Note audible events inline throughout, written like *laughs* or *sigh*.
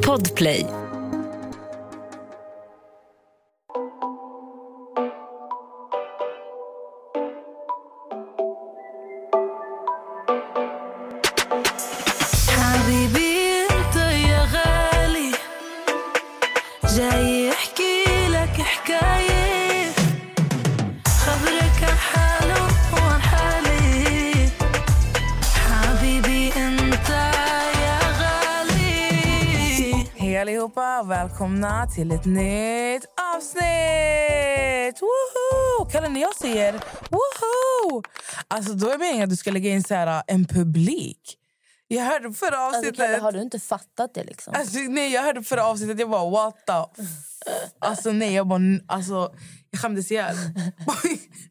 Podplay. Välkomna till ett nytt avsnitt! Woho! Kalle, när jag säger woho, alltså då är meningen att du ska lägga in så här, en publik. Jag hörde förra Alltså, avsnittet... Kalle, har du inte fattat det? liksom? Alltså, nej, jag hörde förra avsnittet, jag bara what the... Alltså nej, jag bara... Alltså, jag skämdes ihjäl. *laughs*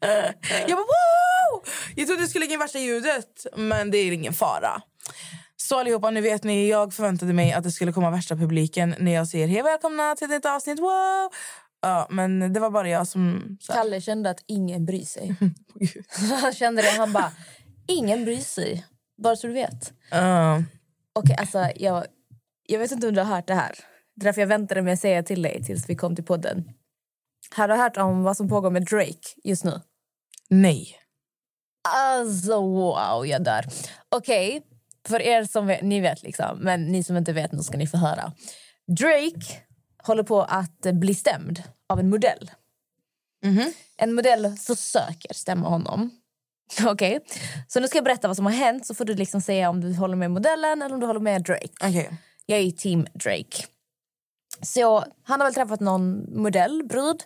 jag bara wow! Jag trodde jag skulle lägga in värsta ljudet, men det är ingen fara. Så allihopa, nu vet ni, jag förväntade mig att det skulle komma värsta publiken när jag säger hej välkomna till ett avsnitt. Wow! Ja, men det var bara jag som... Så här, Kalle kände att ingen bryr sig. *laughs* *laughs* han kände det. Han bara, ingen bryr sig. Bara så du vet. Ja. Okej, alltså, jag, jag vet inte om du har hört det här. Det är därför jag väntade med att säga till dig tills vi kom till podden. Har du hört om vad som pågår med Drake just nu? nej. Alltså wow, jag dör. Okej, för er som vet, ni vet liksom, men ni som inte vet nu ska ni få höra. Drake håller på att bli stämd av en modell. En modell försöker stämma honom. *laughs* Okej, så nu ska jag berätta vad som har hänt så får du liksom säga om du håller med modellen eller om du håller med Drake. Okej. Jag är team Drake. Så han har väl träffat någon modell, brud.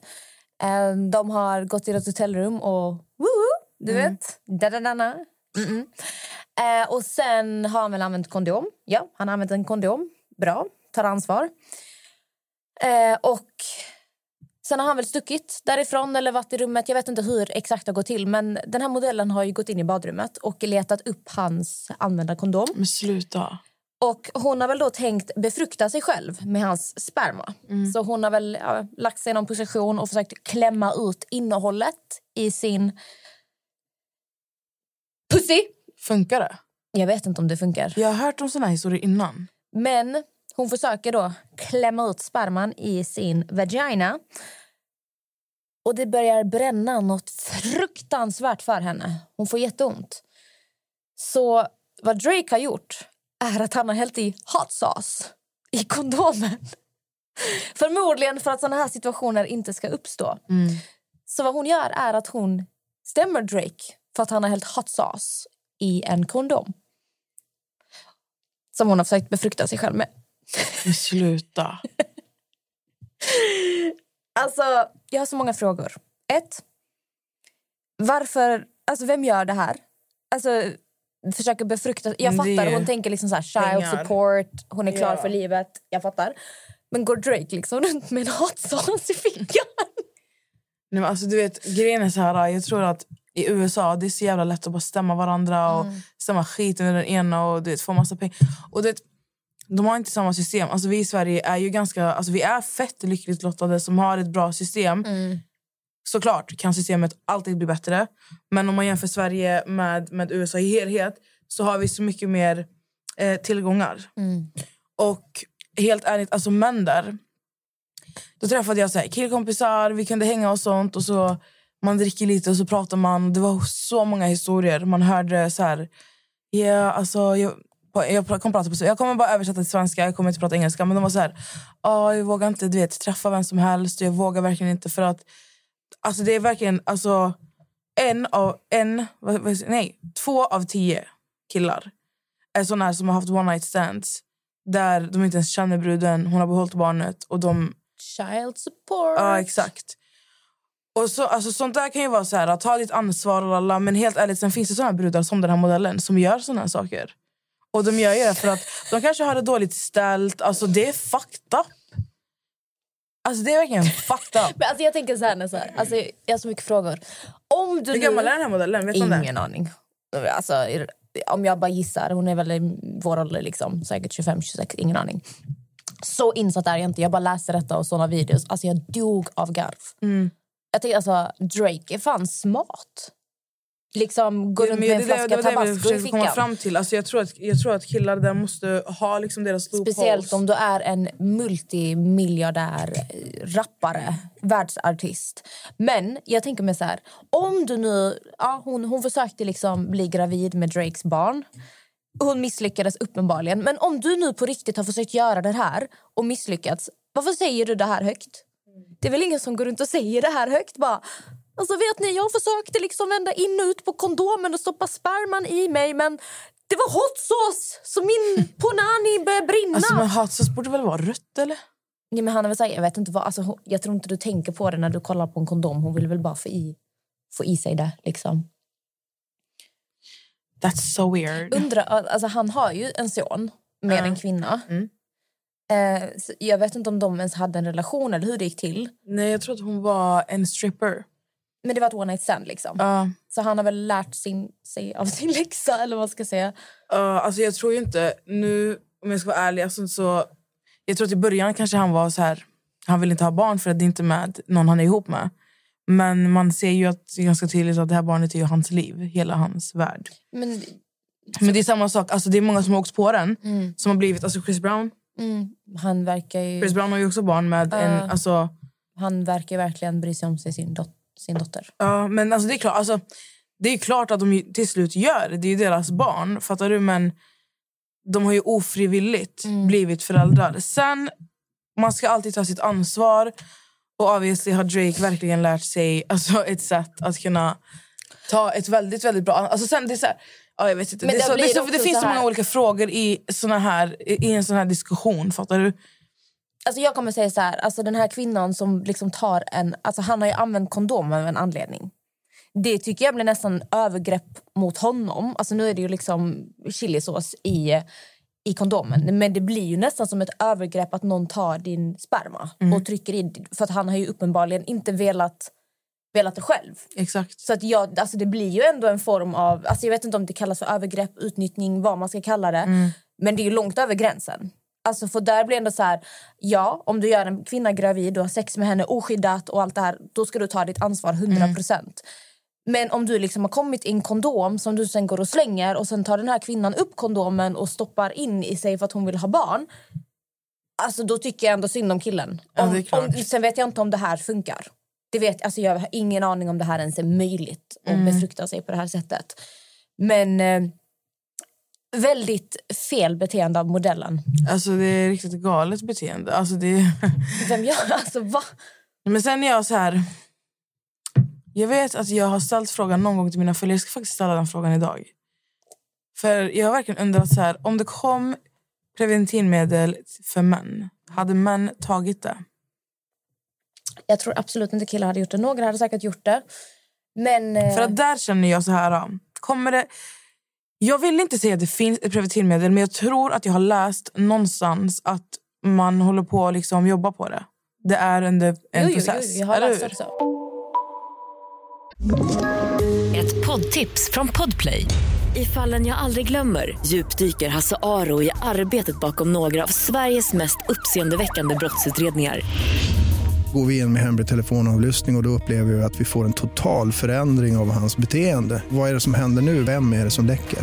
Eh, De har gått till ett hotellrum och woo, du vet. Da, da, da, da. Mm-mm. Eh, och sen har han väl använt kondom. Ja, han har använt en kondom. Bra, tar ansvar. Eh, och sen har han väl stuckit därifrån eller varit i rummet. Jag vet inte hur exakt det har gått till. Men den här modellen har gått in i badrummet och letat upp hans använda kondom. Men sluta. Och hon har väl då tänkt befrukta sig själv med hans sperma. Så hon har väl ja, lagt sig i någon position och försökt klämma ut innehållet i sin pussy. Funkar det? Jag vet inte om det funkar. Jag har hört om såna här historier innan. Men hon försöker då klämma ut sperman i sin vagina. Och det börjar bränna något fruktansvärt för henne. Hon får jätteont. Så vad Drake har gjort är att han har hällt i hot sauce i kondomen. Förmodligen för att såna här situationer inte ska uppstå. Så vad hon gör är att hon stämmer Drake för att han har hällt hot sauce i en kondom. Som hon har försökt befrukta sig själv med. Sluta. *laughs* Alltså, jag har så många frågor. Ett. Varför... Alltså, vem gör det här? Alltså, försöker befrukta... Jag det fattar, hon tänker liksom så här, child support, hon är klar Ja. för livet. Jag fattar. Men går Drake liksom runt med en hot sauce i fickan? Nej, men alltså, du vet, grejen är så här, jag tror att i USA det är så jävla lätt att bara stämma varandra och stämma skiten ur den ena och du vet, få massa pengar. Och du vet, de har inte samma system. Alltså, vi i Sverige är ju ganska, alltså, vi är fett lyckligt lottade som har ett bra system. Såklart kan systemet alltid bli bättre. Men om man jämför Sverige med, med USA i helhet så har vi så mycket mer eh, tillgångar. Och helt ärligt, alltså män där. Då träffade jag så här, killkompisar, vi kunde hänga och sånt. Och så Man dricker lite och så pratar man. Det var så många historier. Man hörde så här... Ja, alltså, jag, jag, kommer prata på, jag kommer bara översätta till svenska, jag kommer inte prata engelska. Men de var så här, ah, jag vågar inte du vet, träffa vem som helst. Jag vågar verkligen inte för att... Alltså det är verkligen... Alltså, en av... En, nej, två av tio killar är såna här som har haft one night stands där de inte ens känner bruden, hon har behållit barnet och de... Child support. Ja, exakt. Och så, alltså, sånt där kan ju vara så här, ta ditt ansvar alla, men helt ärligt sen finns det såna här brudar som den här modellen som gör såna här saker. Och de gör ju det för att de kanske har det dåligt ställt, alltså det är fucked up. Alltså det är verkligen fucked up. *laughs* Men alltså jag tänker så här, så här. Alltså, jag har så mycket frågor. Om du Hur gammal är den här modellen? Vet? Ingen aning. Alltså, om jag bara gissar, hon är väl i vår ålder, liksom, säkert 25-26, ingen aning. Så insatt är jag inte. Jag bara läste detta och såna videos. Alltså jag dog av garv. Mm. Jag tänkte alltså, Drake är fan smart. liksom går runt med en det, det, flaska det det tabasco i försökte komma fickan. fram till. Alltså jag, tror att, jag tror att killar där måste ha liksom deras loopholes. Speciellt om du är en multimiljardär eh, rappare, världsartist. Men jag tänker mig så här, om du nu... Ja, hon, hon försökte liksom bli gravid med Drakes barn. Hon misslyckades uppenbarligen. Men om du nu på riktigt har försökt göra det här och misslyckats, varför säger du det här högt? Det är väl ingen som går runt och säger det här högt bara. Alltså vet ni, jag försökte liksom vända in och ut på kondomen och stoppa sperman i mig men det var hot sauce så min *laughs* ponani började brinna. Alltså men hatsås borde väl vara rött eller? Ja, men han är väl så här, jag vet inte vad, alltså, jag tror inte du tänker på det när du kollar på en kondom. Hon vill väl bara få i, få i sig det. Liksom. That's so weird. Undra, alltså, han har ju en son med Ja. en kvinna. Mm. Eh, jag vet inte om de ens hade en relation eller hur det gick till. Nej jag tror att hon var en stripper. Men det var ett one night stand liksom. Ja. Så han har väl lärt sin, sig av sin *laughs* läxa eller vad man ska säga. Uh, alltså jag tror ju inte, nu om jag ska vara ärlig, alltså, så, jag tror att i början kanske han var så här, han vill inte ha barn för att det är inte med någon han är ihop med. Men man ser ju att det är ganska tydligt att det här barnet är hans liv, hela hans värld. Men, Men det är samma sak, alltså det är många som har åkt på den. mm, Som har blivit, alltså Chris Brown. Mm, han, verkar ju, Chris Brown har ju också barn med Ja. en, alltså, han verkar verkligen bry sig om sig, sin, dot, sin dotter. ja men alltså det är klart, alltså, det är klart att de till slut gör det, det är ju deras barn, fattar du? Men de har ju ofrivilligt Mm. blivit föräldrar. Sen, man ska alltid ta sitt ansvar. Och obviously har Drake verkligen lärt sig alltså, ett sätt att kunna ta ett väldigt, väldigt bra... Alltså sen, det är så här, ja, jag vet inte. Men Det, så, det, så, det finns så så många olika frågor i, såna här, i en sån här diskussion. Fattar du? Alltså jag kommer säga så här, alltså den här kvinnan som liksom tar en... Alltså han har ju använt kondom av en anledning. Det tycker jag blir nästan övergrepp mot honom. Alltså nu är det ju liksom chilisås i, i kondomen. Men det blir ju nästan som ett övergrepp att någon tar din sperma och trycker i. För att han har ju uppenbarligen inte velat, velat det själv. Exakt. Så att jag, alltså det blir ju ändå en form av... Alltså jag vet inte om det kallas för övergrepp, utnyttjning, vad man ska kalla det. Men det är ju långt över gränsen. Alltså för där blir det ändå så här, ja, om du gör en kvinna gravid, du har sex med henne oskyddat och allt det här, då ska du ta ditt ansvar 100 procent. Men om du liksom har kommit i en kondom som du sen går och slänger och sen tar den här kvinnan upp kondomen och stoppar in i sig för att hon vill ha barn. Alltså då tycker jag ändå synd om killen. Ja, Om, klart. om, sen vet jag inte om det här funkar. Det vet, alltså jag har ingen aning om det här ens är möjligt att Mm. befrukta sig på det här sättet. Men eh, väldigt fel beteende av modellen. Alltså det är riktigt galet beteende. Alltså det *laughs* Vem gör alltså va? Men sen är jag så här... Jag vet att jag har ställt frågan någon gång till mina följare. Jag ska faktiskt ställa den frågan idag. För jag har verkligen undrat så här. Om det kom preventivmedel för män, hade män tagit det? Jag tror absolut inte killar hade gjort det. Några hade säkert gjort det. Men... eh, För att där känner jag så här. Kommer det... Jag vill inte säga att det finns ett preventivmedel men jag tror att jag har läst någonstans att man håller på att liksom jobba på det. Det är under en jo, jo, jo, process. jag har läst också. Ett poddtips från Podplay. I fallen jag aldrig glömmer djupdyker Hasse Aro i arbetet bakom några av Sveriges mest uppseendeväckande brottsutredningar. Går vi in med hemlig telefonavlyssning och, och då upplever vi att vi får en total förändring av hans beteende. Vad är det som händer nu? Vem är det som läcker?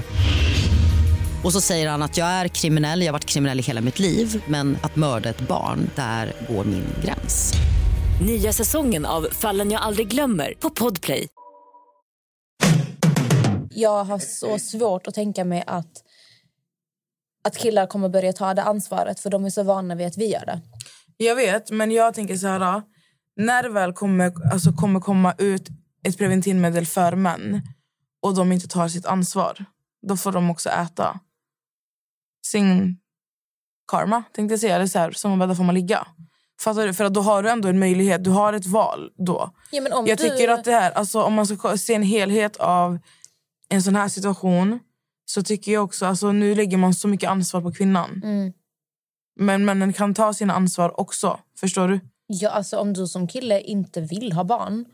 Och så säger han att jag är kriminell, jag har varit kriminell i hela mitt liv men att mörda ett barn, där går min gräns. Nya säsongen av Fallen jag aldrig glömmer på Podplay. Jag har så svårt att tänka mig att, att killar kommer börja ta det ansvaret för de är så vana vid att vi gör det. Jag vet, men jag tänker så här. När det väl kommer, alltså kommer komma ut ett preventivmedel för män och de inte tar sitt ansvar, då får de också äta sin karma, tänkte jag säga. Eller så här, som man bäddar får man ligga. Fattar du? För att då har du ändå en möjlighet, du har ett val då. Ja, men om Jag du... tycker att det här, alltså, om man ska se en helhet av en sån här situation så tycker jag också, alltså nu lägger man så mycket ansvar på kvinnan. Mm. Men männen kan ta sina ansvar också, förstår du? Ja, alltså om du som kille inte vill ha barn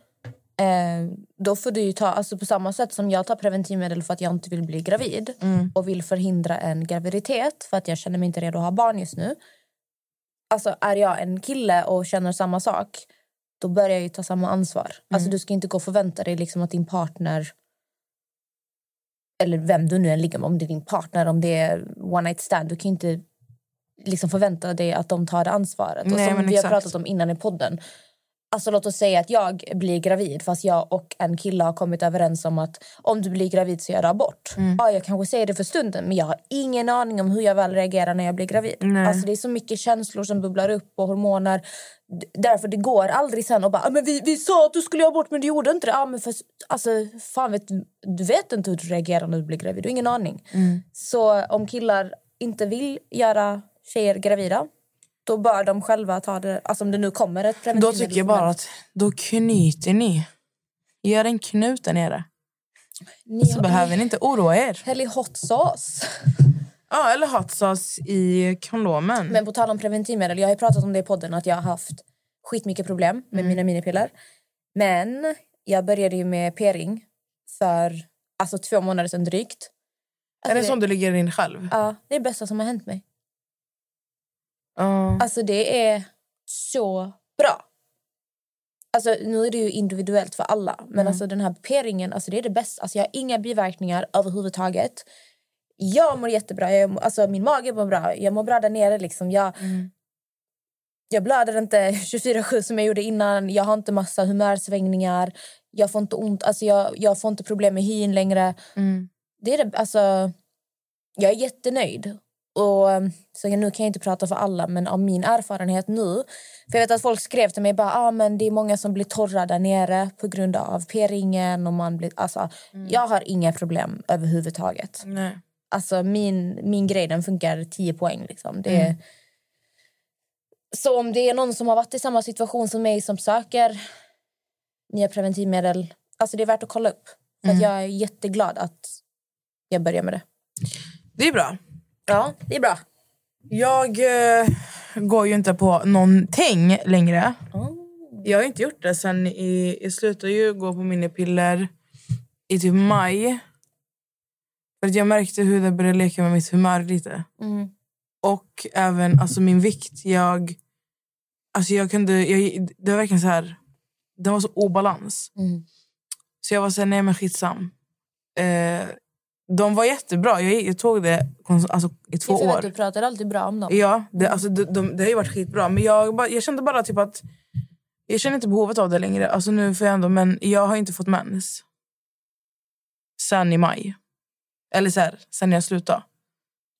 eh, då får du ju ta, alltså på samma sätt som jag tar preventivmedel för att jag inte vill bli gravid och vill förhindra en graviditet för att jag känner mig inte redo att ha barn just nu. Alltså är jag en kille och känner samma sak då börjar jag ju ta samma ansvar. Alltså du ska inte gå och förvänta dig liksom att din partner eller vem du nu än ligger med, om det är din partner, om det är one night stand, du kan inte liksom förvänta dig att de tar det ansvaret. och Nej, som men vi har pratat om innan i podden, Alltså låt oss säga att jag blir gravid fast jag och en kille har kommit överens om att om du blir gravid så gör du abort. Mm. Ja, jag kanske säger det för stunden men jag har ingen aning om hur jag väl reagerar när jag blir gravid. Nej. Alltså det är så mycket känslor som bubblar upp och hormoner. Därför det går aldrig sen att bara "Ah, men vi, vi sa att du skulle göra abort men du gjorde inte det. Ja, men för, alltså, fan vet, du- du vet inte hur du reagerar när du blir gravid. Du har ingen aning. Mm. Så om killar inte vill göra tjejer gravida då bör de själva ta det. Alltså om det nu kommer ett Då preventivmedel tycker jag bara att då knyter ni. Gör en knut där nere. Ni Så har- behöver ni inte oroa er. Häll i hot sauce. Ja, eller hot sauce i kondomen. Men på tal om preventivmedel, jag har ju pratat om det i podden att jag har haft skitmycket problem med Mm. mina minipiller. Men jag började ju med p-ring för alltså två månader sedan drygt. är det Alltså, som du ligger in själv? Ja, det är det bästa som har hänt mig. Ja. Alltså det är så bra. Alltså nu är det ju individuellt för alla. Men Mm. alltså den här p-ringen, alltså det är det bästa. Alltså jag har inga biverkningar överhuvudtaget. Jag mår jättebra. Jag, alltså min mage mår bra. Jag mår bra där nere liksom. Jag, Mm. jag blöder inte *laughs* 24-7 som jag gjorde innan. Jag har inte massa humörsvängningar. Jag får inte ont, alltså jag, jag får inte problem med hyn längre. Mm. Det är det, alltså, jag är jättenöjd. Och, eh, så nu kan jag inte prata för alla, men av min erfarenhet nu... För jag vet att folk skrev till mig bara, ah, men det är många som blir torra där nere på grund av p-ringen. Och man blir, alltså, Jag har inga problem överhuvudtaget. Nej. Alltså min, min grej den funkar 10 poäng. Liksom. Det är... Så om det är någon som har varit i samma situation som mig som söker nya preventivmedel, alltså det är värt att kolla upp. För att jag är jätteglad att jag börjar med det. Det är bra. Ja, det är bra. Jag eh, går ju inte på någonting längre. Jag har inte gjort det sen i... Jag slutade ju gå på minipiller i typ maj. För att jag märkte hur det började leka med mitt humör lite. Mm. Och även alltså min vikt. Jag, alltså jag kunde, jag, det var verkligen så här... Det var så obalans. Mm. Så jag var så här, nej men skitsam. Eh, de var jättebra. Jag, jag tog det alltså, i två Jag år. Du pratar alltid bra om dem. Ja, det, alltså, de, de, det har ju varit skitbra. Men jag, jag kände bara typ att... Jag känner inte behovet av det längre. Alltså nu får jag ändå, men jag har inte fått mens. Sen i maj. Eller så här, sen jag slutade.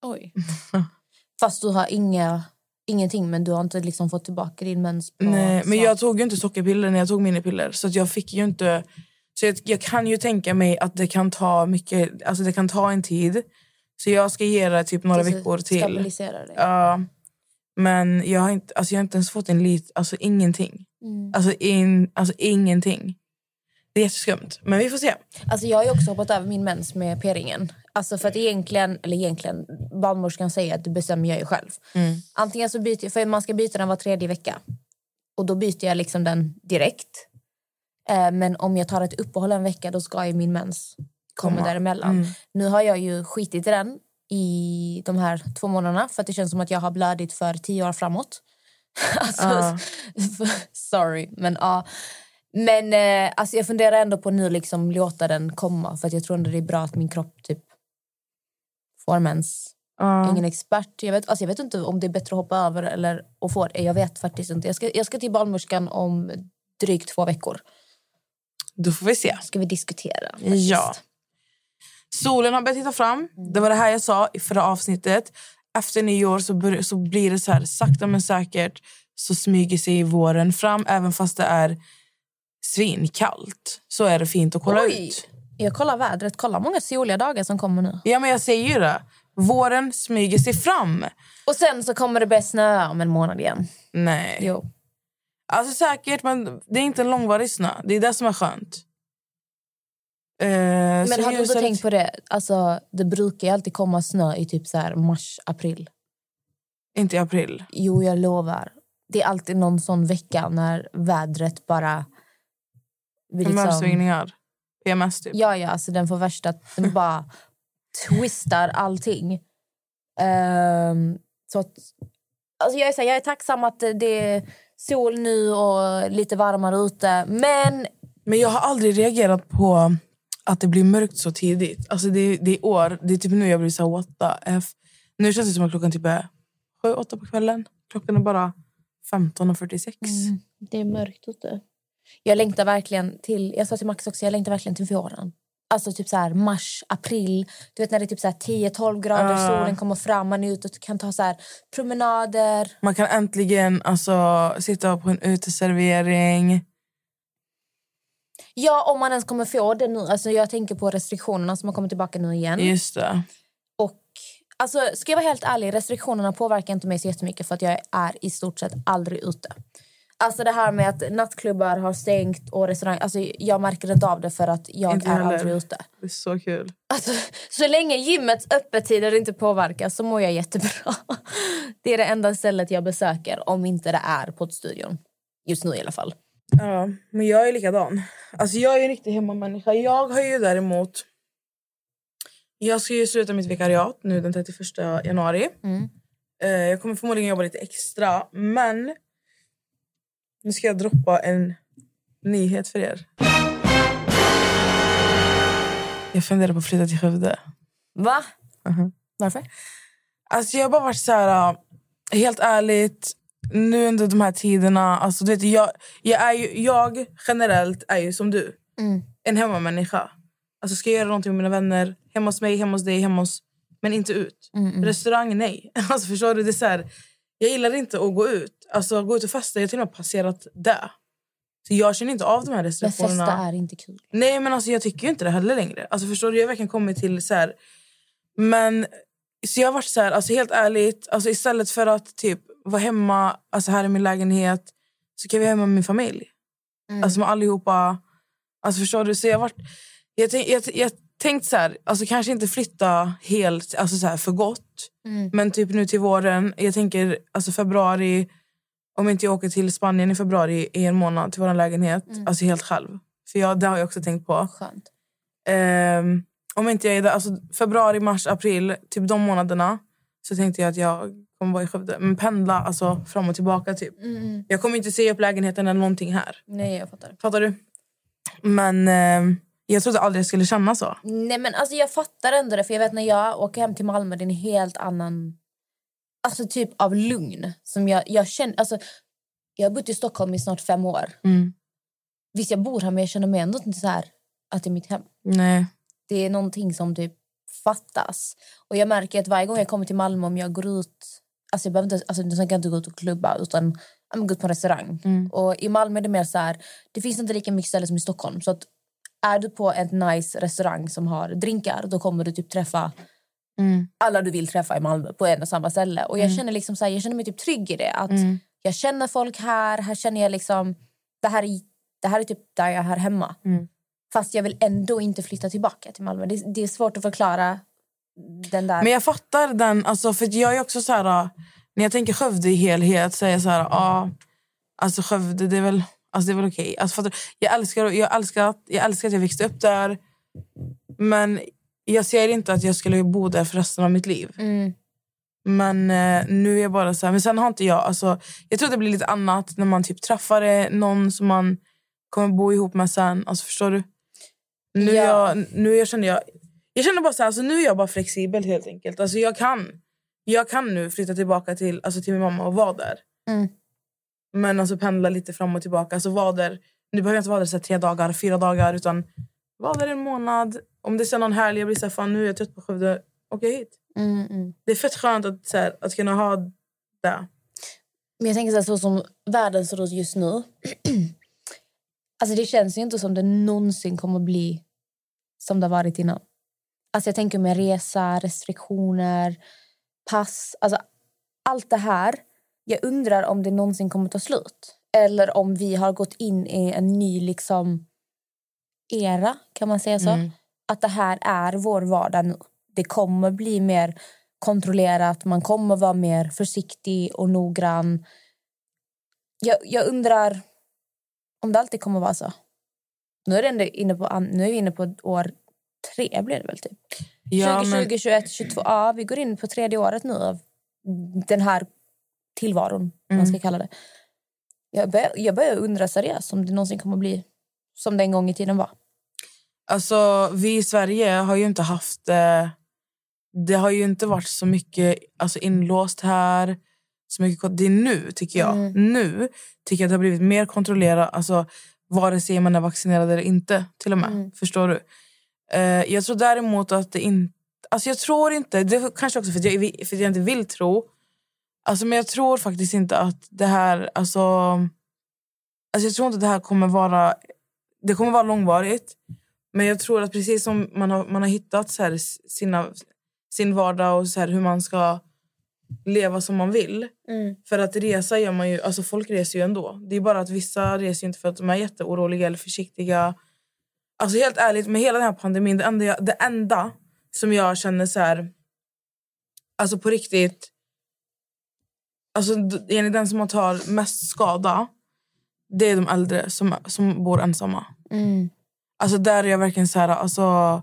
Oj. *laughs* Fast du har inga, ingenting, men du har inte liksom fått tillbaka din mens Nej, men jag tog ju inte sockerpiller när jag tog minipiller. Så jag fick ju inte... Så jag, jag kan ju tänka mig att det kan ta mycket... Alltså det kan ta en tid. Så jag ska ge det typ några veckor till. Stabilisera dig. Ja. men jag har, inte, alltså jag har inte ens fått en lit... Alltså ingenting. Mm. Alltså, in, alltså ingenting. Det är jätteskumt. Men vi får se. Alltså jag har också hoppat över min mens med p-ringen. Alltså för att egentligen, eller egentligen, barnmorskan säger att det bestämmer jag ju själv. Antingen så byter för man ska byta den var tredje vecka. Och då byter jag liksom den direkt. Eh, men om jag tar ett uppehåll en vecka då ska ju min mens komma Komma. däremellan. Nu har jag ju skitit i den i de här två månaderna för att det känns som att jag har blödigt för tio år framåt. *laughs* alltså, *laughs* sorry, men ja. Men eh, alltså jag funderar ändå på nu liksom låta den komma för att jag tror ändå det är bra att min kropp typ får mens. Är ingen expert. Jag vet, alltså jag vet inte om det är bättre att hoppa över eller att få det. Jag vet faktiskt inte. Jag ska, jag ska till barnmorskan om drygt två veckor. Då får vi se. Ska vi diskutera. faktiskt. Ja. Solen har börjat titta fram. Det var det här jag sa i förra avsnittet. Efter nyår så, bör, så blir det så här sakta men säkert så smyger sig våren fram även fast det är svinkallt. Så är det fint att kolla Oj. ut. Jag kollar vädret. Kolla många soliga dagar som kommer nu. Ja men jag säger ju det. Våren smyger sig fram. Och sen så kommer det börja snöa om en månad igen. Nej. Jo. Alltså säkert men det är inte en långvarig snö. Det är det som är skönt. Eh, Men har du inte tänkt på det? Alltså, det brukar alltid komma snö i typ så här mars, april. Inte i april. Jo, jag lovar. Det är alltid någon sån vecka när vädret bara... vi liksom- Humörsvängningar. PMS typ. Ja, ja, alltså den får värsta... Den bara twistar allting. Ehm, så att, alltså jag, är så här, jag är tacksam att det- sol nu och lite varmare ute. Men Men jag har aldrig reagerat på att det blir mörkt så tidigt. Alltså det, det är år, det är typ nu jag blir så här, what the F. Nu känns det som att klockan typ är sju, åtta på kvällen. Klockan är bara 15.46. Mm. Det är mörkt ute. Jag längtar verkligen till, jag sa till Max också, jag längtar verkligen till våren. Alltså typ så här mars, april. Du vet när det är typ så här 10-12 grader, Ja. solen kommer fram, man är ute och kan ta så här promenader. Man kan äntligen alltså, sitta på en uteservering. Ja, om man ens kommer få det nu. Alltså jag tänker på restriktionerna som har kommit tillbaka nu igen. Just det. Och alltså, ska jag vara helt ärlig, restriktionerna påverkar inte mig så jättemycket för att jag är i stort sett aldrig ute. Alltså det här med att nattklubbar har stängt och restaurang, alltså jag märker inte av det för att jag Inte är heller. aldrig ute. Det är så kul. Alltså, så länge gymmets öppettider inte påverkas så mår jag jättebra. *laughs* Det är det enda stället jag besöker om inte det är poddstudion. Just nu i alla fall. Ja, men jag är likadan. Alltså jag är en riktig hemmamänniska. Jag har ju däremot... Jag ska ju sluta mitt vikariat nu den 31 januari. Mm. Eh, Jag kommer förmodligen jobba lite extra, men... Nu ska jag droppa en nyhet för er. Jag funderar på att flytta till Skövde. Va? Mhm. Varför? Alltså jag har bara varit så här... äh, Helt ärligt, nu under de här tiderna... Alltså du vet, jag, jag, är ju, jag generellt är ju som du. Mm. En hemmamänniska. Alltså ska jag göra någonting med mina vänner, hemma hos mig, hemma hos dig, hemma hos... Men inte ut. Mm, Restaurang, nej. *laughs* Alltså förstår du? Det är så här, jag gillar inte att gå ut. Alltså gå ut och festa. Jag har till och med passerat det. Så jag känner inte av de här Men restriktionerna. festa är inte kul. Nej men alltså jag tycker inte det heller längre. Alltså förstår du, jag har verkligen kommit till så här. Men så jag har varit så här, alltså helt ärligt, alltså istället för att typ vara hemma alltså här i min lägenhet så kan vi vara hemma med min familj. Mm. Alltså med allihopa. Alltså förstår du, så jag har varit jag, tänk, jag, jag tänkt så här, alltså kanske inte flytta helt alltså så här för gott. Mm. Men typ nu till våren, jag tänker alltså februari om inte jag åker till Spanien i februari i en månad till vår lägenhet, alltså helt själv. För jag, det har jag också tänkt på. Skönt. Ehm, om inte jag är där, alltså februari, mars, april, typ de månaderna så tänkte jag att jag kommer vara i Skövde. Men pendla alltså fram och tillbaka typ. Mm. Jag kommer inte se upp lägenheten eller någonting här. Nej, jag fattar. Fattar du? Men ehm, jag trodde aldrig jag skulle känna så. Nej, men alltså jag fattar ändå det. För jag vet när jag åker hem till Malmö, det är en helt annan alltså typ av lugn. Som jag, jag, känner, alltså, jag har bott i Stockholm i snart fem år. Mm. Visst, jag bor här, men jag känner mig ändå inte så här att det är mitt hem. Nej. Det är någonting som typ fattas. Och jag märker att varje gång jag kommer till Malmö, om jag går ut... Alltså jag behöver inte, alltså, jag inte gå ut och klubba, utan jag gå ut på en restaurang. Mm. Och i Malmö är det mer så här, det finns inte lika mycket ställen som i Stockholm. Så att är du på en nice restaurang som har drinkar, då kommer du typ träffa Mm. alla du vill träffa i Malmö på en och samma ställe. Och jag känner liksom så här, jag känner mig typ trygg i det. Att Mm. Jag känner folk här, här känner jag liksom... Det här är, det här är typ där jag är här hemma. Mm. Fast jag vill ändå inte flytta tillbaka till Malmö. Det, det är svårt att förklara den där... Men jag fattar den. Alltså, för jag är också så här... äh, När jag tänker Skövde i helhet så är jag så här... Ja, alltså Skövde, det är väl, alltså, det är väl okej. Alltså, fattar du? jag, älskar, jag, älskar, jag älskar att jag växte upp där. Men jag ser inte att jag skulle bo där för resten av mitt liv. Mm. Men eh, nu är jag bara så här... Men sen har inte jag... Alltså, jag tror det blir lite annat när man typ träffar eh, någon som man kommer bo ihop med sen. Alltså, förstår du? Nu, Ja. jag, nu jag känner jag... Jag känner bara så här, alltså, nu är jag bara flexibel helt enkelt. Alltså, jag, kan, jag kan nu flytta tillbaka till, alltså, till min mamma och vara där. Mm. Men alltså pendla lite fram och tillbaka. Alltså, vara där, nu behöver jag inte vara där så tre dagar, fyra dagar. Utan vara där en månad. Om det är så någon helg jag blir så här, fan nu är jag trött på Skövde. Åker jag hit. Mm, mm. Det är fett skönt att, så här, att kunna ha det. Men jag tänker så, här, så som världen ser ut just nu. *clears throat* alltså det känns ju inte som det någonsin kommer bli som det har varit innan. Alltså jag tänker med resa, restriktioner, pass. Alltså allt det här. Jag undrar om det någonsin kommer ta slut. Eller om vi har gått in i en ny liksom era, kan man säga så? Mm. Att det här är vår vardag nu. Det kommer bli mer kontrollerat, man kommer vara mer försiktig och noggrann. Jag, jag undrar om det alltid kommer vara så. Nu är, det inne på, nu är vi inne på år tre, blir det väl typ? Ja, 2020, men, 21, 22. Ja, vi går in på tredje året nu av den här tillvaron, man Mm. ska kalla det. Jag börjar, jag börjar undra seriöst om det någonsin kommer bli som det en gång i tiden var. Alltså, vi i Sverige har ju inte haft... Eh, det har ju inte varit så mycket alltså, inlåst här. Så mycket, det är nu, tycker jag. Nu tycker jag att det har blivit mer kontrollerat. Alltså, vare sig man är vaccinerad eller inte. till och med. Förstår du? Eh, jag tror däremot att det inte... Alltså jag tror inte... Det kanske också för att jag, för att jag inte vill tro. Alltså, men jag tror faktiskt inte att det här... Alltså, alltså jag tror inte att det här kommer vara... Det kommer vara långvarigt. Men jag tror att precis som man har, man har hittat så här, sina, sin vardag och så här, hur man ska leva som man vill. För att resa gör man ju... Alltså folk reser ju ändå. Det är bara att vissa reser inte för att de är jätteoroliga eller försiktiga. Alltså helt ärligt, med hela den här pandemin, det enda, jag, det enda som jag känner så här... Alltså på riktigt... Alltså enligt den som tar mest skada, det är de äldre som, som bor ensamma. Alltså där är jag verkligen så här, alltså...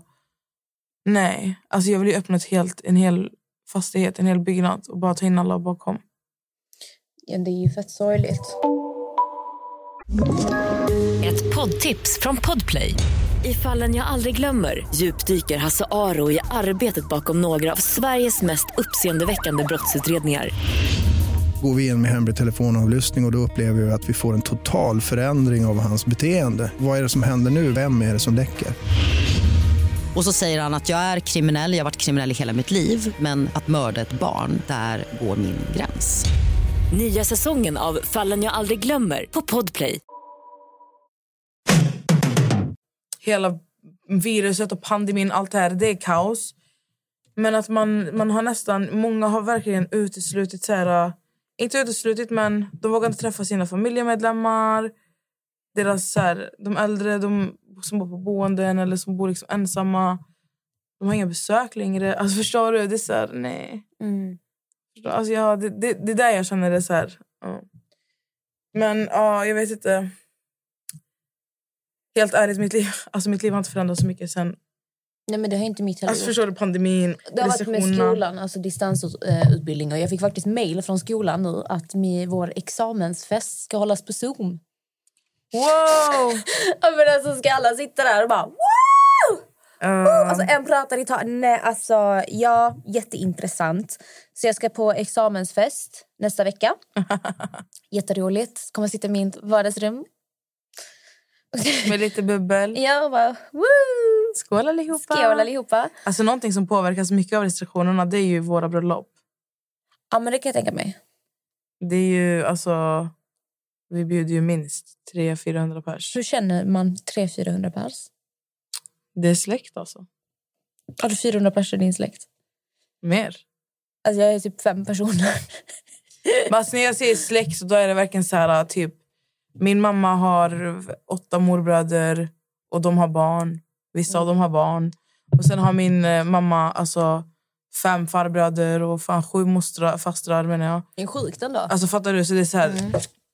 Nej, alltså jag vill ju öppna ett helt, en hel fastighet, en hel byggnad och bara ta in alla bakom. Ja, det är ju fett sorgligt. Ett poddtips från Podplay. I fallen jag aldrig glömmer djupdyker Hasse Aro i arbetet bakom några av Sveriges mest uppseendeväckande brottsutredningar. Går vi in med hemlig telefonavlyssning och, och då upplever vi att vi får en total förändring av hans beteende. Vad är det som händer nu? Vem är det som läcker? Och så säger han att jag är kriminell, jag har varit kriminell i hela mitt liv men att mörda ett barn, där går min gräns. Nya säsongen av Fallen jag aldrig glömmer på Podplay. Hela viruset och pandemin, allt det här, det är kaos. Men att man, man har nästan, många har verkligen uteslutit så här, inte uteslutit men de vågar inte träffa sina familjemedlemmar. Deras så här, de äldre de som bor på boenden eller som bor liksom ensamma. De har inga besök längre. Alltså förstår du? Det är så här, nej. Förstår- Alltså, ja, det, det, det är där jag känner det så här. Ja. Men ja, jag vet inte. Helt ärligt, mitt liv, alltså, mitt liv har inte förändrats så mycket sen... Nej, men det har inte mitt heller Alltså, förstår du? Pandemin, Det har varit med skolan, alltså distansutbildning. Och jag fick faktiskt mejl från skolan nu att vår examensfest ska hållas på Zoom. Wow! *laughs* Ja, men alltså ska alla sitta där och bara wow! Uh, Alltså en pratar i taget. Nej, alltså ja, jätteintressant. Så jag ska på examensfest nästa vecka. *laughs* Jätteroligt. Kommer sitta i mitt vardagsrum. med lite bubbel. *laughs* Ja, och bara woo! Skål allihopa! Skål allihopa. Alltså, någonting som påverkas mycket av restriktionerna det är ju våra bröllop. Ja, men det kan jag tänka mig. Det är ju alltså... Vi bjuder ju minst 300-400 pers. Hur känner man 300-400 pers? Det är släkt alltså. Har du 400 pers i din släkt? Mer. Alltså jag är typ fem personer. Men alltså, när jag säger släkt så då är det verkligen så här typ... Min mamma har åtta morbröder och de har barn. Vissa av dem har barn. Och sen har min eh, mamma alltså fem farbröder och fan sju mostrar, fastrar menar jag. Det är sjukt ändå. Alltså fattar du? Så det är så här,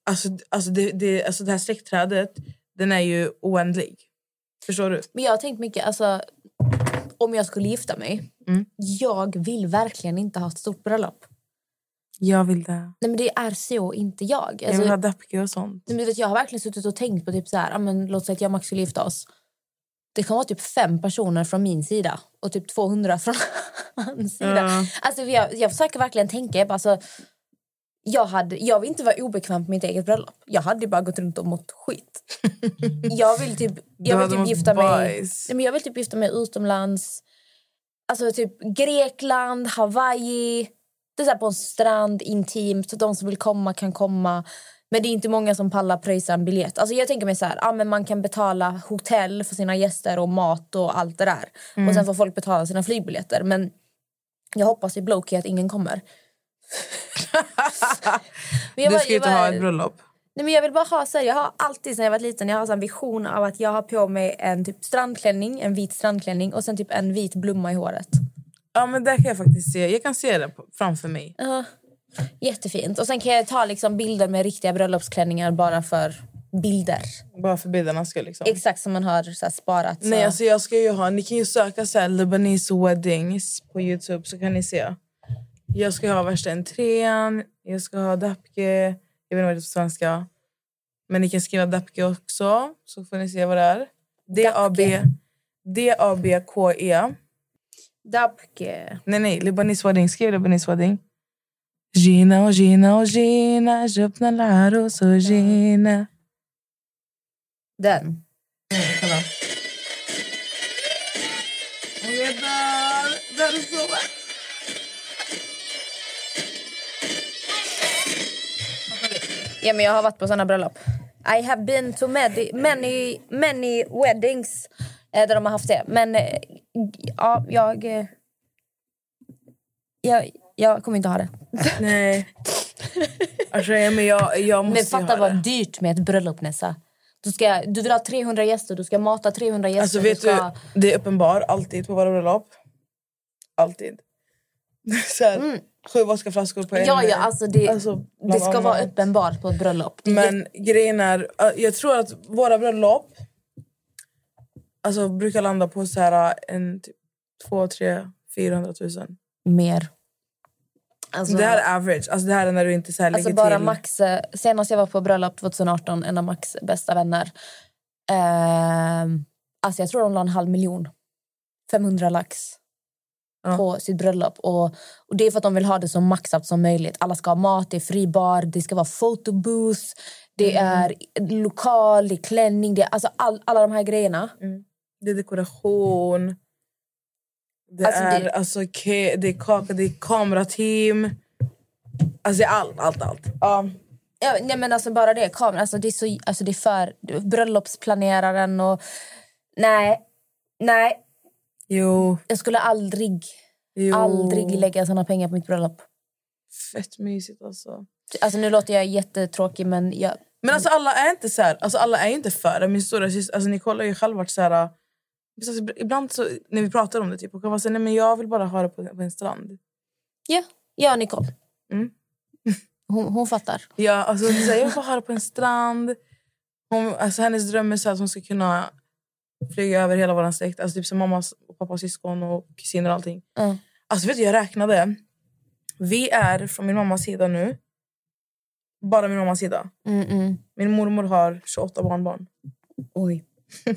alltså, alltså, det, det, alltså det här släktträdet, den är ju oändlig. Förstår du? Men jag har tänkt mycket, alltså om jag skulle gifta mig. Mm. Jag vill verkligen inte ha ett stort bröllop. Jag vill det. Nej men det är så inte jag. Jag Alltså, vill ha dapke och sånt. Nej, men du vet, jag har verkligen suttit och tänkt på typ så här, ja, men, låt säga att jag och Max skulle gifta oss. Det kan vara typ fem personer från min sida och typ 200 från *laughs* hans sida. Ja. Alltså, jag, jag försöker verkligen tänka. Jag, bara, alltså, jag, hade, jag vill inte vara obekväm på mitt eget bröllop. Jag hade bara gått runt och mått skit. *laughs* jag vill typ, jag vill typ gifta mig. Nej, men jag vill typ gifta mig utomlands. Alltså typ Grekland, Hawaii. Det är så på en strand, intimt. De som vill komma kan komma. Men det är inte många som pallar pröjsa en biljett. Alltså jag tänker mig så här, ja, men man kan betala hotell för sina gäster och mat och allt det där. Och sen får folk betala sina flygbiljetter. Men jag hoppas i Blowkey att ingen kommer. *laughs* Du bara- ska jag inte ha bara- ett bröllop. Nej, men jag vill bara ha så här, jag har alltid sen jag var liten jag har så en vision av att jag har på mig en typ strandklänning, en vit strandklänning och sen typ en vit blomma i håret. Ja, men där kan jag faktiskt se. Jag kan se det framför mig. Ja, jättefint. Och sen kan jag ta liksom bilder med riktiga bröllopsklänningar bara för bilder. Bara för bildernas skull. Liksom. Exakt som man har så sparat. Så. Nej, alltså jag ska ju ha, ni kan ju söka så här, Lebanese weddings på Youtube så kan ni se. Jag ska ha värsta entrén, jag ska ha dapke, jag vet inte vad det är på svenska. Men ni kan skriva dapke också så får ni se vad det är. D-A-B, D-A-B-K-E. Dabke. Nej, nej. Libanese wedding. Skriv Libanese wedding. Gina och Gina och Gina Köpna Laros och Gina. Den. Kolla. Jag dör. Det här är så. Ja, men jag har varit på såna bröllop. I have been to many, many, many weddings eh, där de har haft det. Men eh, ja, jag... Eh, jag, jag kommer inte ha det. Nej. Alltså, men jag, jag måste Men fatta vad det. dyrt med ett bröllop, Nessa. Du, ska, du vill ha 300 gäster, du ska mata 300 gäster. Alltså vet du ska... du, det är uppenbar alltid på våra bröllop. Alltid. *laughs* Så här, Sju vodkaflaskor på en. Mm. Ja, ja, alltså det, Alltså, det ska vara uppenbart på ett bröllop. Men grejen är, jag tror att våra bröllop alltså, brukar landa på så här en, typ, två, tre, 400 000. jätte- mer. Alltså, Det här är average. Alltså, det här är när du inte så här, Alltså bara till. Max, eh, senast jag var på bröllop 2018, en av Max bästa vänner. ehm, alltså jag tror de la en halv miljon. 500 lax. Ja. På sitt bröllop. Och, och Det är för att de vill ha det så maxat som möjligt. Alla ska ha mat, det är fri bar, det ska vara photobooth, det Mm. är lokal, det är klänning, det är, alltså all, alla de här grejerna. Det är dekoration. Det Alltså, är det- alltså ke- det är kaka, det är kamerateam. Alltså det är allt, allt, allt. Ja. Ja, nej, men alltså bara det, kameran, alltså det är så, alltså det är för bröllopsplaneraren och... Nej, nej. Jo, Jag skulle aldrig, jo. aldrig lägga såna pengar på mitt bröllop. Fett mysigt alltså. Alltså nu låter jag jättetråkig men jag... Men alltså alla är inte så här, alltså alla är inte för det. Min stora syster, alltså Nicole har ju själv varit så här... Alltså, ibland så, när vi pratar om det typ, och kan så här, nej men jag vill bara ha det på, på en strand. Ja, ja Nicole. Mm. *laughs* Hon, hon fattar. Ja, alltså, så här, jag vill bara ha det på en strand. Hon, alltså, hennes dröm är så att hon ska kunna flyga över hela vår släkt. Alltså typ som mammas och pappas syskon och kusiner och allting. Mm. Alltså vet du, jag räknade. Vi är från min mammas sida nu. Bara min mammas sida. Mm, mm. Min mormor har 28 barnbarn. Oj. *laughs*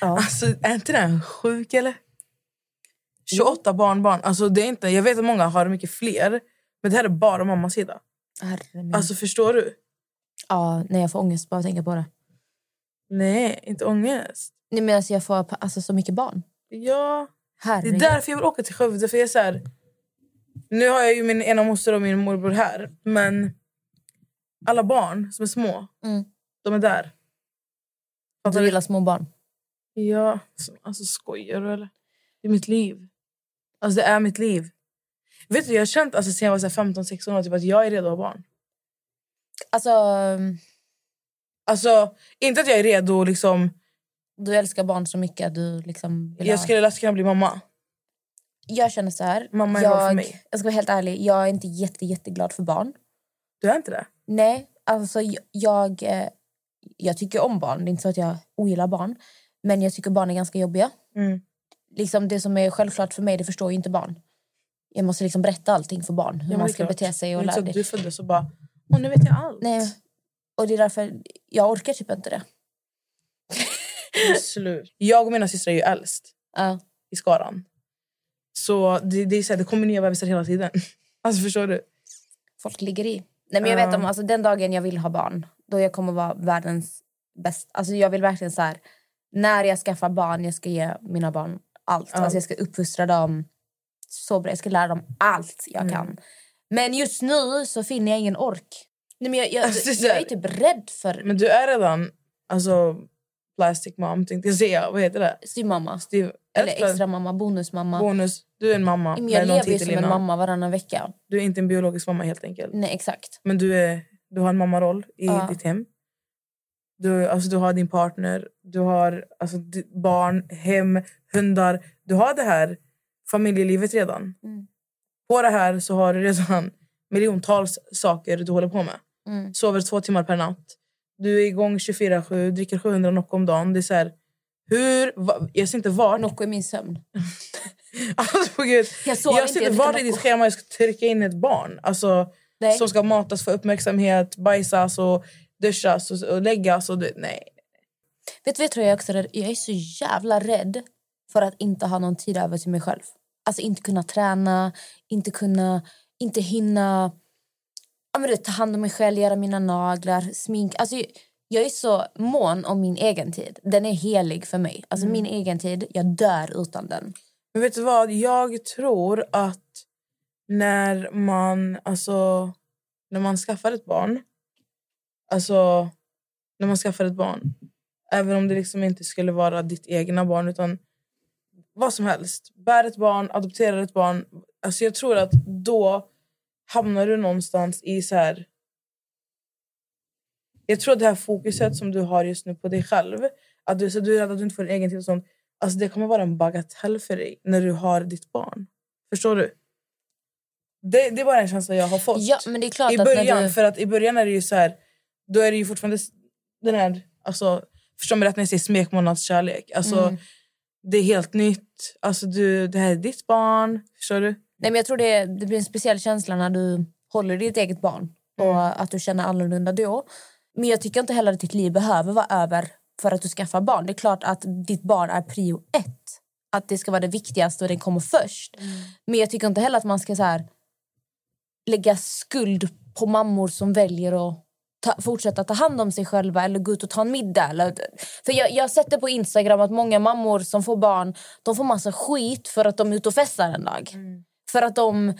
ja. Alltså är inte den sjuk eller? 28 barnbarn. Alltså, det är inte, jag vet att många har mycket fler. Men det här är bara mammas sida. Herre. Alltså förstår du? ja, nej, jag får ångest bara att tänka på det. Nej, inte ångest. Nej, men alltså, jag får alltså, så mycket barn. Ja, det är Herregud. därför jag vill åka till Skövde. För jag är så här, nu har jag ju min ena moster och min morbror här. Men alla barn som är små, Mm. de är där. Fattar du? gillar små barn. Ja, alltså skojar du eller? Det är mitt liv. Alltså det är mitt liv. Vet du, jag har känt alltså, sen jag var så här 15-16 år typ, att jag är redo att ha barn. Alltså, Alltså, inte att jag är redo liksom... du älskar barn så mycket att du liksom vill Jag skulle lätt kunna bli mamma. Jag känner så här. Mamma är bra för jag, mig. jag ska vara helt ärlig, jag är inte jätte, jätteglad för barn. Du är inte det? Nej, alltså jag, jag, eh, jag tycker om barn. Det är inte så att jag ogillar barn. Men jag tycker barn är ganska jobbiga. Mm. Liksom det som är självklart för mig, det förstår ju inte barn. Jag måste liksom berätta allting för barn. Hur men man ska klart. bete sig och lära du föddes och bara... Åh, nu vet jag allt. Nej. Och det är därför jag orkar typ inte det. *laughs* Slut. Jag och mina systrar är ju äldst Ja. i skaran. Så det, det, är så här, det kommer nya bebisar hela tiden. *laughs* Alltså förstår du? folk ligger i. Nej, men jag Ja. vet om, alltså, den dagen jag vill ha barn, då jag kommer vara världens bästa. Alltså, jag vill verkligen så här, när jag skaffar barn, jag ska ge mina barn allt. Ja. Alltså, jag ska uppfostra dem så bra. Jag ska lära dem allt jag Mm. kan. Men just nu så finner jag ingen ork. Nej, men jag, jag, Alltså, jag är typ rädd för Men du är redan alltså, plastic mom, tänkte jag säga. Vad heter det? styvmamma. Steve, Eller extra mamma, bonusmamma. Bonus. Du är en mamma. Men jag lever ju som en innan. mamma varannan vecka. Du är inte en biologisk mamma helt enkelt. Nej, exakt. Men du, är, du har en mammaroll i Ja. ditt hem. Du, alltså, du har din partner, du har alltså, barn, hem, hundar. Du har det här familjelivet redan. Mm. På det här så har du redan miljontals saker du håller på med. Mm. Sover två timmar per natt. Du är igång 24-7, dricker 700 Nocco om dagen. Det är så här, hur, va, jag ser inte vart... Nocco är min sömn. *laughs* Alltså, gud, Jag jag inte, ser inte vart i ditt schema jag ska trycka in ett barn. Alltså, Nej. som ska matas för uppmärksamhet, bajsas och duschas och, och läggas. Och nej. Vet du jag tror jag också är? Jag är så jävla rädd för att inte ha någon tid över till mig själv. Alltså inte kunna träna, inte kunna, inte hinna ja, men ta hand om mig själv, göra mina naglar, smink. Alltså, jag är så mån om min egen tid. Den är helig för mig. Alltså min egen tid, jag dör utan den. Men vet du vad? Jag tror att när man, alltså, när man skaffar ett barn... Alltså, när man skaffar ett barn. Även om det liksom inte skulle vara ditt egna barn utan vad som helst. Bär ett barn, adopterar ett barn. Alltså jag tror att då hamnar du någonstans i så här... Jag tror att det här fokuset som du har just nu på dig själv, att du, så du är rädd att du inte får din egen tid och sånt, alltså det kommer vara en bagatell för dig när du har ditt barn. Förstår du? Det, det är bara en känsla jag har fått. Ja, men det är klart I att början, när du... för att i början är det ju så här, då är det ju fortfarande den här, alltså, förstår mig rätt när jag säger smekmånadskärlek. Alltså, Mm. Det är helt nytt. Alltså, du, det här är ditt barn. Förstår du? Nej, men jag tror det, det blir en speciell känsla när du håller ditt eget barn och att du känner annorlunda då. Men jag tycker inte heller att ditt liv behöver vara över för att du skaffar barn. Det är klart att ditt barn är prio ett. Att det ska vara det viktigaste och den kommer först. Men jag tycker inte heller att man ska så här, lägga skuld på mammor som väljer att ta, fortsätta ta hand om sig själva eller gå ut och ta en middag. Eller, för jag, jag det på Instagram att många mammor som får barn de får massa skit för att de är ute och festar en dag. För att de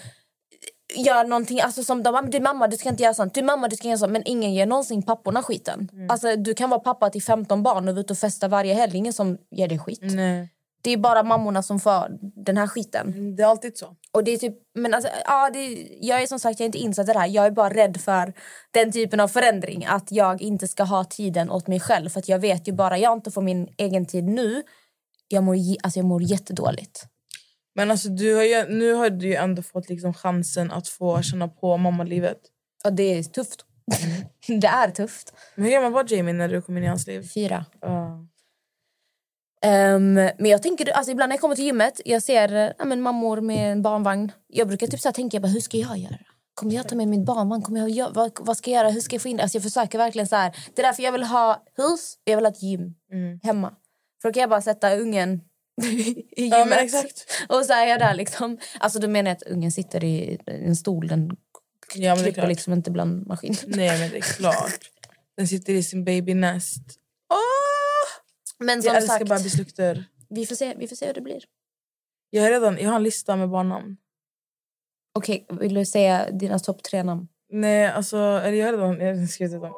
gör någonting, alltså som de, "Ah, men du är mamma du ska inte göra sånt, du mamma du ska göra sånt. Men ingen ger någonsin papporna skiten. Alltså, du kan vara pappa till 15 barn och vara ute och festa varje helg, ingen som ger dig skit. Nej. Det är bara mammorna som får den här skiten. Det är alltid så. Och det är typ, men alltså, ja, det, jag är som sagt jag är inte insatt i det här. Jag är bara rädd för den typen av förändring. Att jag inte ska ha tiden åt mig själv. För jag vet ju bara jag inte får min egen tid nu. Jag mår, alltså, jag mår jättedåligt. Men alltså, du har ju, nu har du ju ändå fått liksom chansen att få känna på mammalivet. Och det är tufft. *laughs* det är tufft. Men hur gammal var Jamie när du kom in i hans liv? Fyra. Ja. Ehm, men jag tänker, alltså ibland när jag kommer till gymmet, jag ser ja, men mammor med en barnvagn. Jag brukar typ så här tänka, bara, hur ska jag göra? Kommer jag ta med min barnvagn? Kommer jag, vad, vad ska jag göra? Hur ska jag få in det? Alltså jag försöker verkligen så här. Det är därför jag vill ha hus och jag vill ha ett gym hemma. För då kan jag bara sätta ungen *laughs* i gymmet. Ja. Och så är jag där liksom. Alltså du menar att ungen sitter i en stol, den Ja, klipper liksom inte bland maskin. Nej, men det är klart. Den sitter i sin babynest. Åh! Men som Jag älskar sagt, bebislukter. vi får, se, vi får se hur det blir. Jag har redan jag har en lista med barnnamn. Okej, vill du säga dina topp tre namn? Nej, alltså... Eller jag har redan jag har skrivit dem.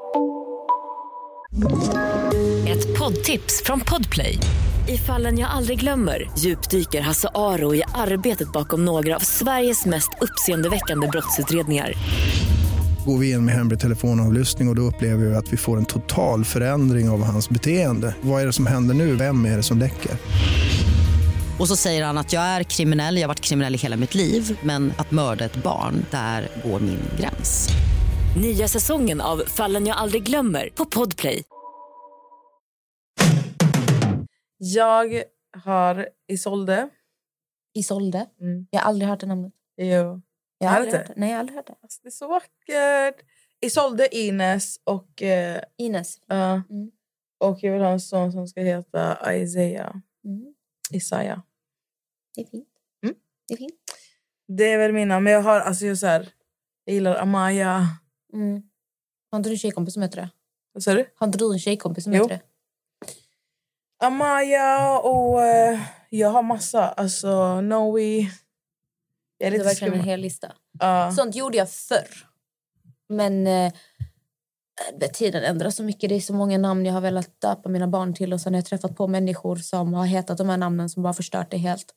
Ett poddtips från Podplay. I fallen jag aldrig glömmer djupdyker Hasse Aro i arbetet bakom några av Sveriges mest uppseendeväckande brottsutredningar. Går vi in med hemlig telefonavlyssning och, och då upplever vi att vi får en total förändring av hans beteende. Vad är det som händer nu? Vem är det som läcker? Och så säger han att jag är kriminell, jag har varit kriminell i hela mitt liv men att mörda ett barn, där går min gräns. Nya säsongen av Fallen jag aldrig glömmer på Podplay. Jag har Isolde. Isolde. Mm. Jag har aldrig hört det namnet. Jo. Jag Har aldrig hört det. Nej, jag har aldrig hört det. Alltså, det är så vackert. Isolde, Ines och... Eh, Ines. ja. Mm. och jag vill ha en son som ska heta Isaiah. Mm. Isaiah. Det är fint. Mm. Det är fint. Det är väl mina. Men jag har alltså jag, så här, jag gillar Amaya. Mm. Har inte du en tjejkompis som heter det? Vad sa du? Har inte du en tjejkompis som Jo. heter det? Amaya och eh, jag har massa. Alltså Noe. Är Det är lite verkligen en hel lista. Ja. Sånt gjorde jag förr. Men eh, tiden ändras så mycket. Det är så många namn jag har velat döpa mina barn till. Och sen har jag träffat på människor som har hetat de här namnen som bara förstört det helt.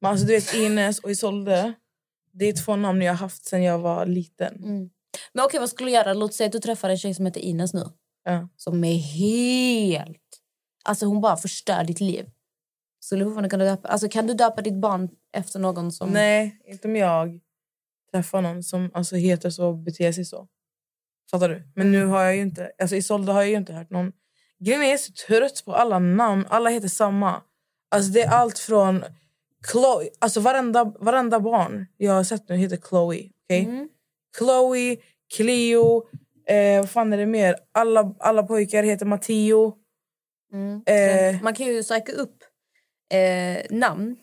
Men alltså, du vet Ines och Isolde. Det är två namn jag har haft sedan jag var liten. Mm. Men okej, vad skulle du göra? Låt säga att du träffar en tjej som heter Ines nu. Ja. Som är helt... Alltså hon bara förstör ditt liv. Skulle fortfarande kunna döpa... Alltså kan du döpa ditt barn efter någon som... Nej, inte om jag träffar någon som alltså, heter så och beter sig så. Fattar du? Men nu har jag ju inte... Alltså Isolde har jag ju inte hört någon... Grejen är jag är så trött på alla namn. Alla heter samma. Alltså det är allt från... Chloe, alltså varenda, varenda barn jag har sett nu heter Chloe. okej? Mm. Chloe, Cleo, eh, vad fan är det mer? Alla, alla pojkar heter Matteo. Mm. Eh. Man kan ju söka upp eh, namn.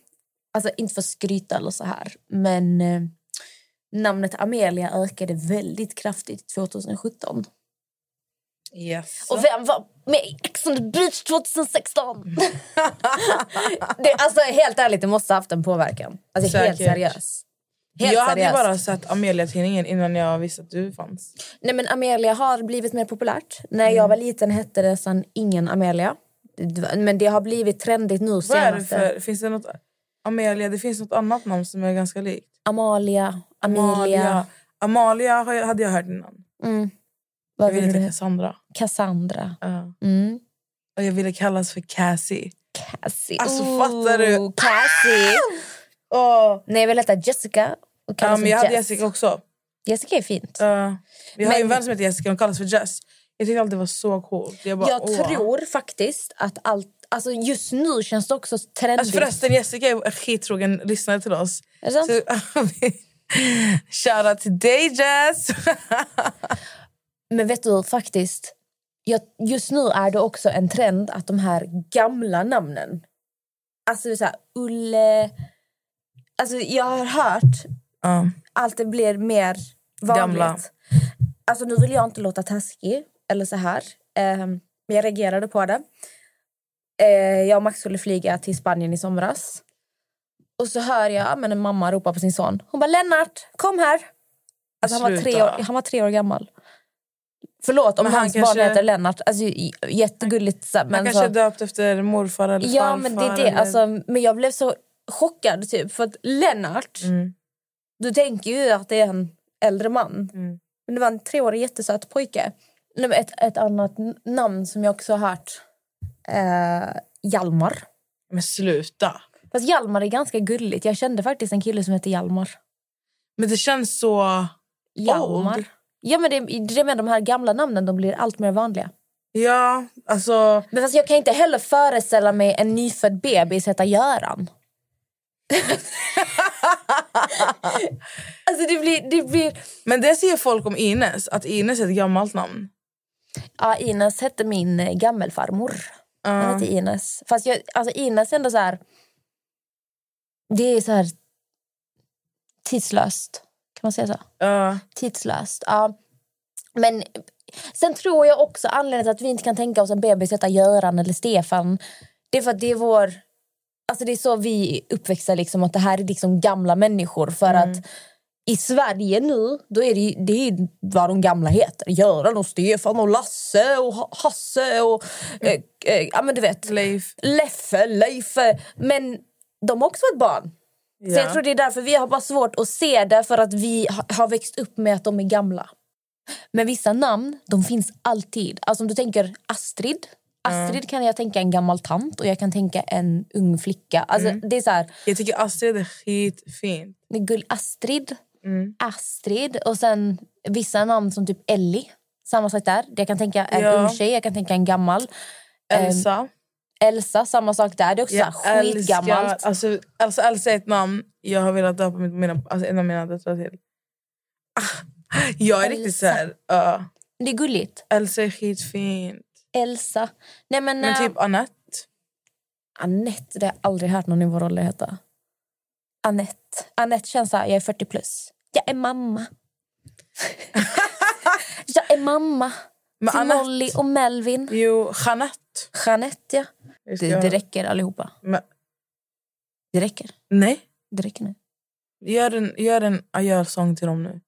Alltså inte för att skryta eller så här. Men eh, namnet Amelia ökade väldigt kraftigt 2017. Yes. Och vem var med i Ex on the beach 2016? det, alltså helt ärligt, det måste ha haft en påverkan. Alltså helt seriös. Helt jag hade ju seriöst. bara sett Amelia-tidningen innan jag visste att du fanns. Nej, men Amelia har blivit mer populärt. När jag var liten hette det sen ingen Amelia. Men det har blivit trendigt nu Vad är det för... Finns det något... Amelia, det finns något annat namn som är ganska likt. Amalia, Amelia. Amalia, jag- hade jag hört innan. Mm. Jag Vad ville vill heta? Cassandra. Cassandra. Ja. Mm. Och jag ville kallas för Cassie. Cassie. Alltså, fattar du? Ooh, Cassie. Åh. Nej, jag vill heta Jessica. Och kallas men för jag hade Jess. Jessica också. Jessica är fint. Ja. vi har ju en Men- vän som heter Jessica, hon kallas för Jess. Jag tyckte alltid det var så coolt. Jag, bara, jag tror faktiskt att allt... Alltså just nu känns det också trendigt. Alltså förresten, Jessica är en skittrogen lyssnare till oss. Är det sant? Shoutout till dig Jess! Men vet du, faktiskt... Jag, just nu är det också en trend att de här gamla namnen... Alltså så här, Ulle... Alltså jag har hört Ja. allt det blir mer vanligt. Gamla. Alltså nu vill jag inte låta taskig eller så här. Ehm, men jag reagerade på det. Eh, jag och Max skulle flyga till Spanien i somras. Och så hör jag men en mamma ropa på sin son. Hon bara Lennart, kom här. Alltså, han, var tre år, han var tre år gammal. Förlåt om Men han hans kanske- barn heter Lennart. Alltså, jättegulligt. här, Han Men kanske så, är döpt efter morfar eller ja, farfar. men det är det. Eller... Alltså, men jag blev så chockad typ. För att Lennart, Mm. du tänker ju att det är en äldre man. Mm. Men det var en treårig jättesöt pojke. Ett, ett annat namn som jag också har hört. Eh, Hjalmar. Men sluta. Fast Hjalmar är ganska gulligt. Jag kände faktiskt en kille som heter Hjalmar. Men det känns så... Hjalmar. Old. Ja, men det, det med de här gamla namnen de blir allt mer vanliga. Ja, alltså... Men fast jag kan inte heller föreställa mig en nyfödd bebis heta Göran. *laughs* alltså det blir... Det blir Men det säger folk om Ines, att Ines är ett gammalt namn. Ja, Ines hette min eh, gammelfarmor. Hon hette Ines. Fast jag, alltså Ines är ändå så här... Det är så här tidslöst. Kan man säga så? Ja. Tidslöst. Ja. Men sen tror jag också anledningen till att vi inte kan tänka oss en bebis heta Göran eller Stefan. Det är för att det är vår... Alltså det är så vi uppväxta, liksom, att det här är liksom gamla människor. För att i Sverige nu, då är det, det är vad de gamla heter. Göran och Stefan och Lasse och Ha- Hasse och... Eh, eh, ja men du vet. Leif. Leffe, Leife. Men de har också varit barn. Så Ja. jag tror det är därför vi har bara svårt att se det för att vi ha- har växt upp med att de är gamla. Men vissa namn, de finns alltid. Alltså om du tänker Astrid. Astrid kan jag tänka en gammal tant och jag kan tänka en ung flicka. Alltså det är så här, Jag tycker Astrid är skitfint. gull Astrid, Mm. Astrid och sen vissa namn som typ Ellie. Samma sak där. Jag kan tänka en Ja. ung tjej, jag kan tänka en gammal. Elsa. Elsa, samma sak där. Det är också Jag skitgammalt. älskar... Alltså, alltså Elsa är ett namn jag har velat döpa mina, alltså en av mina döttrar till. Ah, jag är riktigt Elsa. så här... ja. Det är gulligt. Elsa är skitfint. Elsa. Nej men, Men eh, typ Annette. Annette, det har jag aldrig hört någon i vår ålder heta. Annette. Annette känns så här, jag är 40 plus. Jag är mamma. *laughs* jag är mamma Men till Annette... Molly och Melvin. Jo, Jeanette. Jeanette, ja. Det, det räcker allihopa. Men, Det räcker. nej, Det räcker nu. gör en, gör en adjörsång till dem nu.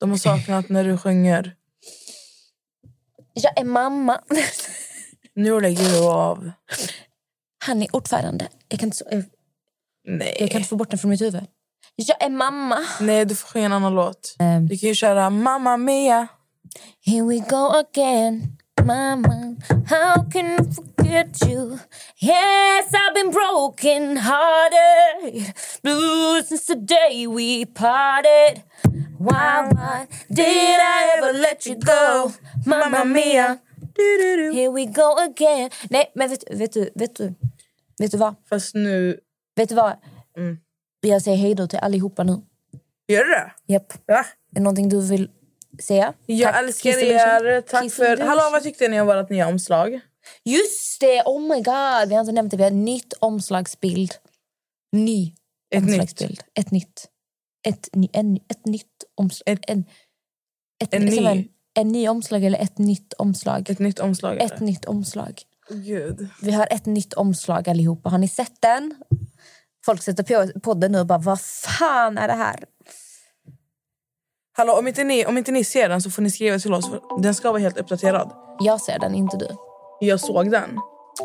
De har saknat när du sjunger. Jag är mamma. *laughs* Nu lägger du av. Han är ordförande. Jag kan, inte, så- jag, Nej. jag kan inte få bort den från mitt huvud. Jag är mamma. Nej, du får sjunga en annan låt. Um, Du kan ju köra Mamma Mia. Here we go again, mama. How can I forget you? Yes, I've been broken hearted, blue since the day we parted. Why, why did I ever let you go, mamma mia? Here we go again. Nej, men vet, vet du, vet du, vet du vad? Fast nu... Vet du vad? Mm. Jag säger hej då till allihopa nu. Gör du det? Japp. Va? Är det någonting du vill säga? Jag Tack, älskar Kiss er. Tack Kiss för... Hallå, vad tyckte ni om vårt nya omslag? Just det! Oh my god! Vi har inte nämnt det. Vi har ett nytt omslagsbild. Ny Ett omslagsbild. Ett nytt. Ett, ny, en, ett nytt omslag. Ett- en, ett, en ny. En, en ny omslag eller ett nytt omslag? Ett nytt omslag. Ett nytt omslag. Gud. Vi har ett nytt omslag allihopa. Har ni sett den? Folk sätter på podden nu och bara vad fan är det här? Hallå, om inte, ni, om inte ni ser den så får ni skriva till oss. för Den ska vara helt uppdaterad. Jag ser den, inte du. Jag såg den.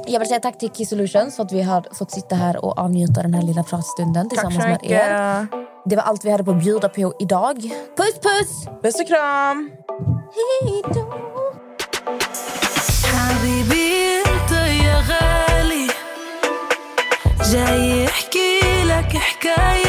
Jag vill säga tack till Key Solutions för att vi har fått sitta här och avnjuta den här lilla pratstunden Tack tillsammans så med mycket. er. Det var allt vi hade på att bjuda på idag. Puss puss! Puss och kram! Hej då! حبيبي انت يا غالي جاي يحكي كحكايه